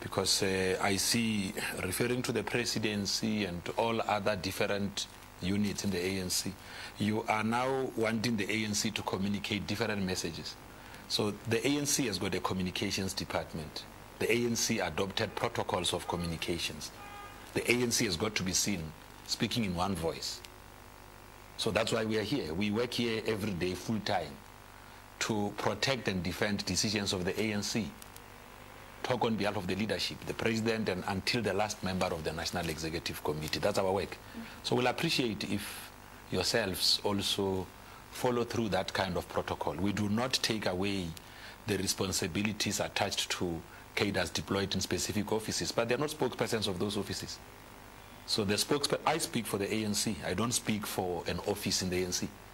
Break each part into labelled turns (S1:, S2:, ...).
S1: because uh, I see, referring to the presidency and all other different units in the ANC, you are now wanting the ANC to communicate different messages. So the ANC has got a communications department. The ANC adopted protocols of communications. The ANC has got to be seen speaking in one voice. So that's why we are here. We work here every day, full time, to protect and defend decisions of the ANC. talk on behalf of the leadership, the president, and until the last member of the National Executive Committee. That's our work. So we'll appreciate if yourselves also follow through that kind of protocol. We do not take away the responsibilities attached to cadres deployed in specific offices, but they're not spokespersons of those offices. So the spokesperson, I speak for the ANC. I don't speak for an office in the ANC.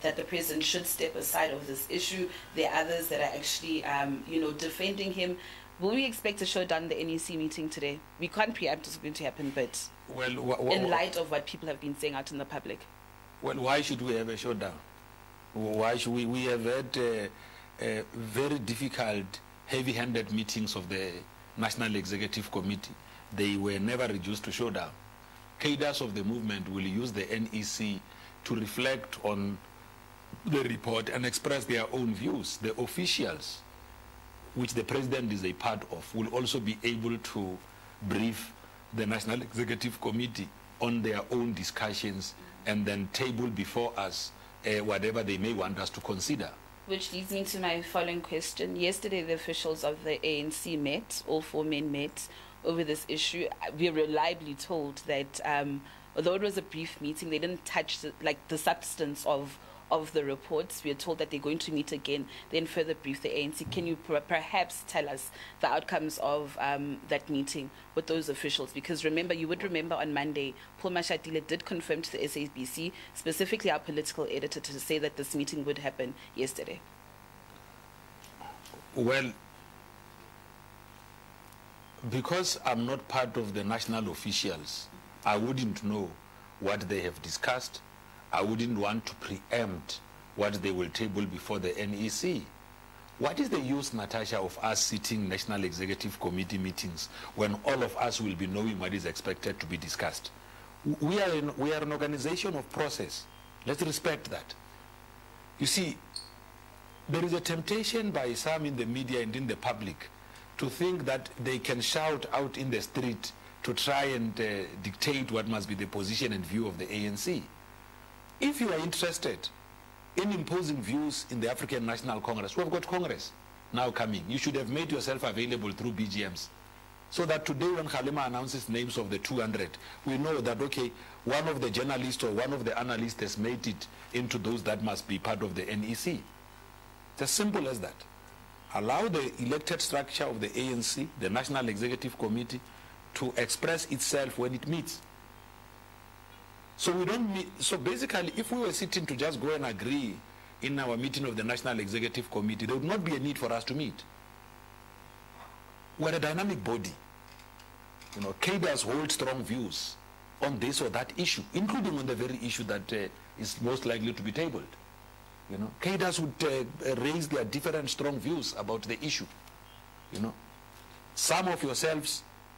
S1: that the
S2: president should step aside of this issue. There are others that are actually, um, you know, defending him. Will we expect a showdown at the NEC meeting today? We can't preempt what's going to happen, but
S1: well, wh wh
S2: in light of what people have been saying out in the public.
S1: Well, why should we have a showdown? Why should we? We have had uh, uh, very difficult, heavy-handed meetings of the National Executive Committee. They were never reduced to showdown. Cadres of the movement will use the NEC to reflect on the report and express their own views. The officials which the president is a part of, will also be able to brief the National Executive Committee on their own discussions and then table before us uh, whatever they may want us to consider.
S2: Which leads me to my following question. Yesterday, the officials of the ANC met, all four men met over this issue. We were reliably told that um, although it was a brief meeting, they didn't touch the, like the substance of of the reports. We are told that they're going to meet again, then further brief the ANC. Can you per perhaps tell us the outcomes of um, that meeting with those officials? Because remember, you would remember on Monday, Paul Mashatile did confirm to the SABC, specifically our political editor, to say that this meeting would happen yesterday.
S1: Well, because I'm not part of the national officials, I wouldn't know what they have discussed I wouldn't want to preempt what they will table before the NEC. What is the use, Natasha, of us sitting National Executive Committee meetings when all of us will be knowing what is expected to be discussed? We are, in, we are an organization of process. Let's respect that. You see, there is a temptation by some in the media and in the public to think that they can shout out in the street to try and uh, dictate what must be the position and view of the ANC. If you are interested in imposing views in the African National Congress, we've got Congress now coming. You should have made yourself available through BGMs. So that today when Halima announces names of the 200, we know that, okay, one of the journalists or one of the analysts has made it into those that must be part of the NEC. It's as simple as that. Allow the elected structure of the ANC, the National Executive Committee, to express itself when it meets. So we don't meet, so basically if we were sitting to just go and agree in our meeting of the National Executive Committee, there would not be a need for us to meet. We're a dynamic body. You know, CADAS hold strong views on this or that issue, including on the very issue that uh, is most likely to be tabled. You know, CADAS would uh, raise their different strong views about the issue. You know, some of yourselves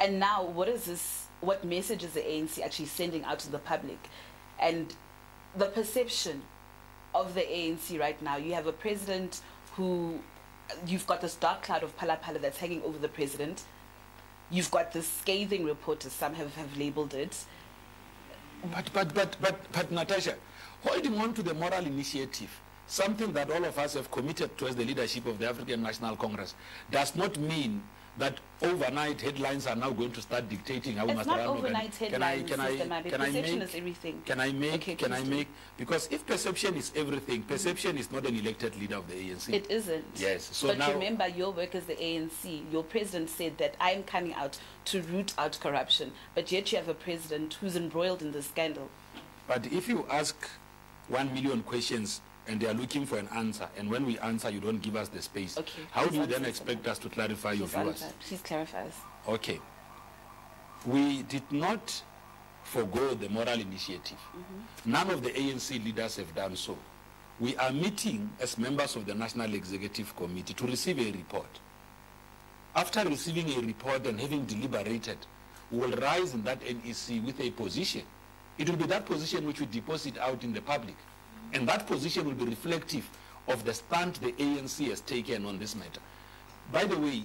S1: And
S2: now, what is this? What message is the ANC actually sending out to the public? And the perception of the ANC right now. You have a president who, you've got this dark cloud of palapala that's hanging over the president. You've got this scathing report, as some have, have labeled it.
S1: But, but, but, but, but, Natasha, holding on to the moral initiative, something that all of us have committed towards the leadership of the African National Congress, does not mean that overnight headlines are now going to start dictating how
S2: it's we
S1: must
S2: not
S1: run
S2: overnight
S1: can I can I
S2: can I,
S1: can I make
S2: is everything.
S1: can I make
S2: okay,
S1: can I
S2: do.
S1: make because if perception is everything perception is not an elected leader of the ANC
S2: it isn't
S1: yes so
S2: but
S1: now,
S2: remember your work as the ANC your president said that I am coming out to root out corruption but yet you have a president who's embroiled in this scandal
S1: but if you ask one million questions and they are looking for an answer. And when we answer, you don't give us the space.
S2: Okay.
S1: How
S2: He's
S1: do you then expect us to clarify He's
S2: your
S1: viewers?
S2: Answered. Please clarify us.
S1: Okay. We did not forego the moral initiative. Mm -hmm. None of the ANC leaders have done so. We are meeting as members of the National Executive Committee to receive a report. After receiving a report and having deliberated, we will rise in that NEC with a position. It will be that position which we deposit out in the public. And that position will be reflective of the stand the ANC has taken on this matter. By the way,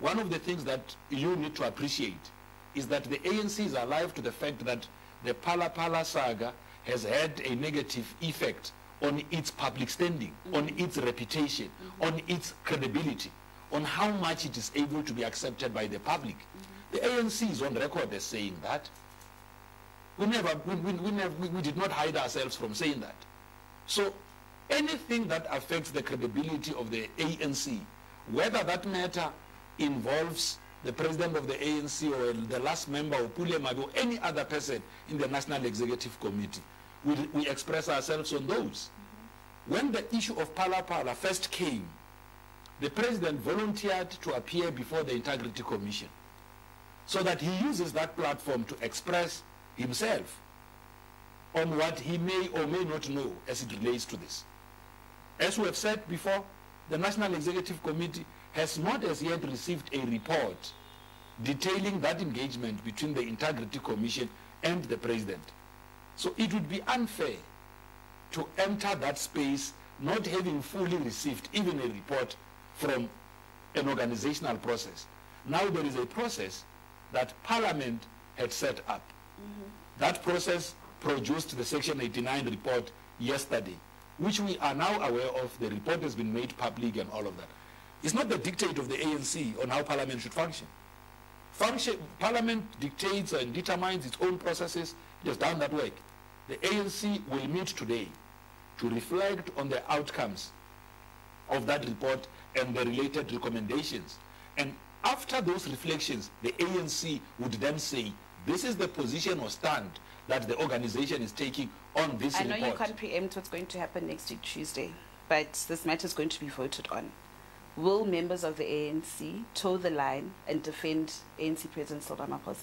S1: one of the things that you need to appreciate is that the ANC is alive to the fact that the Pala Pala saga has had a negative effect on its public standing, mm -hmm. on its reputation, mm -hmm. on its credibility, on how much it is able to be accepted by the public. Mm -hmm. The ANC is on record as saying that. We, never, we, we, we, never, we, we did not hide ourselves from saying that. So anything that affects the credibility of the ANC, whether that matter involves the president of the ANC or the last member or Pulemabi or any other person in the National Executive Committee, we, we express ourselves on those. When the issue of Palapala first came, the president volunteered to appear before the Integrity Commission so that he uses that platform to express himself. on what he may or may not know as it relates to this. As we have said before, the National Executive Committee has not as yet received a report detailing that engagement between the Integrity Commission and the President. So it would be unfair to enter that space not having fully received even a report from an organizational process. Now there is a process that Parliament had set up. Mm -hmm. That process produced the Section 89 report yesterday, which we are now aware of. The report has been made public and all of that. It's not the dictate of the ANC on how Parliament should function. function Parliament dictates and determines its own processes. It has done that work. The ANC will meet today to reflect on the outcomes of that report and the related recommendations. And after those reflections, the ANC would then say, this is the position or stand that the organization is taking on this
S2: I know
S1: report.
S2: you can't preempt what's going to happen next week Tuesday, but this matter is going to be voted on. Will members of the ANC toe the line and defend ANC President Cyril Ramaphosa?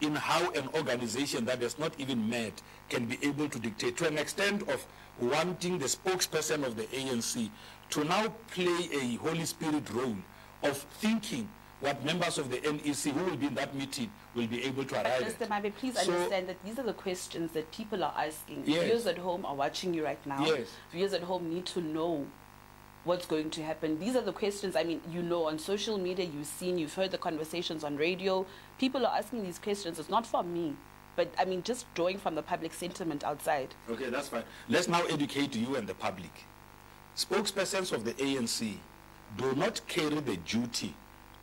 S1: in how an organization that is not even met can be able to dictate to an extent of wanting the spokesperson of the ANC to now play a Holy Spirit role of thinking what members of the NEC who will be in that meeting will be able to arrive
S2: Mr. Mabe, please
S1: so,
S2: understand that these are the questions that people are asking.
S1: Yes.
S2: Viewers at home are watching you right now.
S1: Yes.
S2: Viewers at home need to know what's going to happen. These are the questions, I mean, you know, on social media, you've seen, you've heard the conversations on radio. People are asking these questions. It's not for me. But, I mean, just drawing from the public sentiment outside.
S1: Okay, that's fine. Let's now educate you and the public. Spokespersons of the ANC do not carry the duty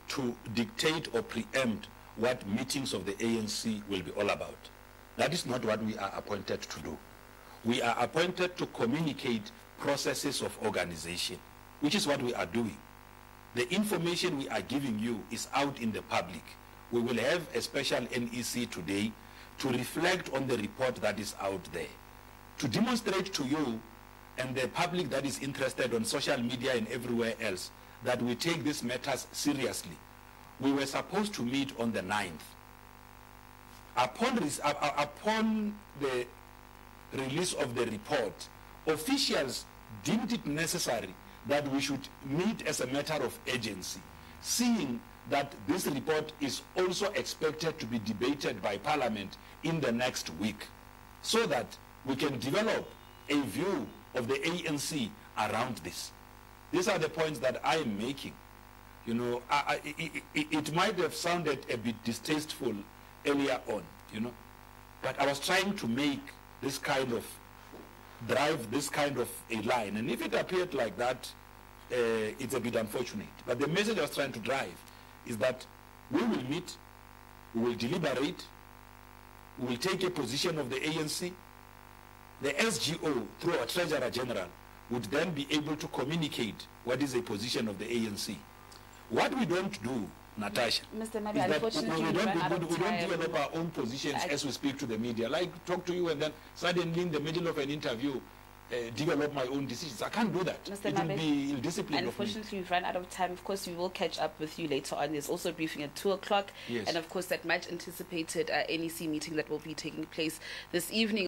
S1: to dictate or preempt what meetings of the ANC will be all about. That is not what we are appointed to do. We are appointed to communicate processes of organization, which is what we are doing. The information we are giving you is out in the public. We will have a special NEC today to reflect on the report that is out there, to demonstrate to you and the public that is interested on social media and everywhere else that we take these matters seriously. We were supposed to meet on the 9th. Upon, this, uh, upon the release of the report, officials deemed it necessary that we should meet as a matter of urgency, seeing that this report is also expected to be debated by Parliament in the next week, so that we can develop a view of the ANC around this. These are the points that I'm making. You know, I, I, it, it might have sounded a bit distasteful earlier on, you know, but I was trying to make this kind of drive this kind of a line. And if it appeared like that, uh, it's a bit unfortunate. But the message I was trying to drive is that we will meet, we will deliberate, we will take a position of the ANC, the SGO through our Treasurer General would then be able to communicate what is the position of the ANC. What we don't do, Natasha,
S2: Mr. Nabi,
S1: is that
S2: unfortunately
S1: we,
S2: we
S1: don't, we,
S2: we,
S1: we don't develop our own positions
S2: I,
S1: as we speak to the media. Like talk to you and then suddenly in the middle of an interview, uh, develop my own decisions. I can't do that.
S2: Mr.
S1: It
S2: Nabe, will
S1: be ill-disciplined.
S2: Unfortunately, we've run out of time. Of course, we will catch up with you later on. There's also a briefing at 2 o'clock.
S1: Yes.
S2: And, of course, that much anticipated uh, NEC meeting that will be taking place this evening.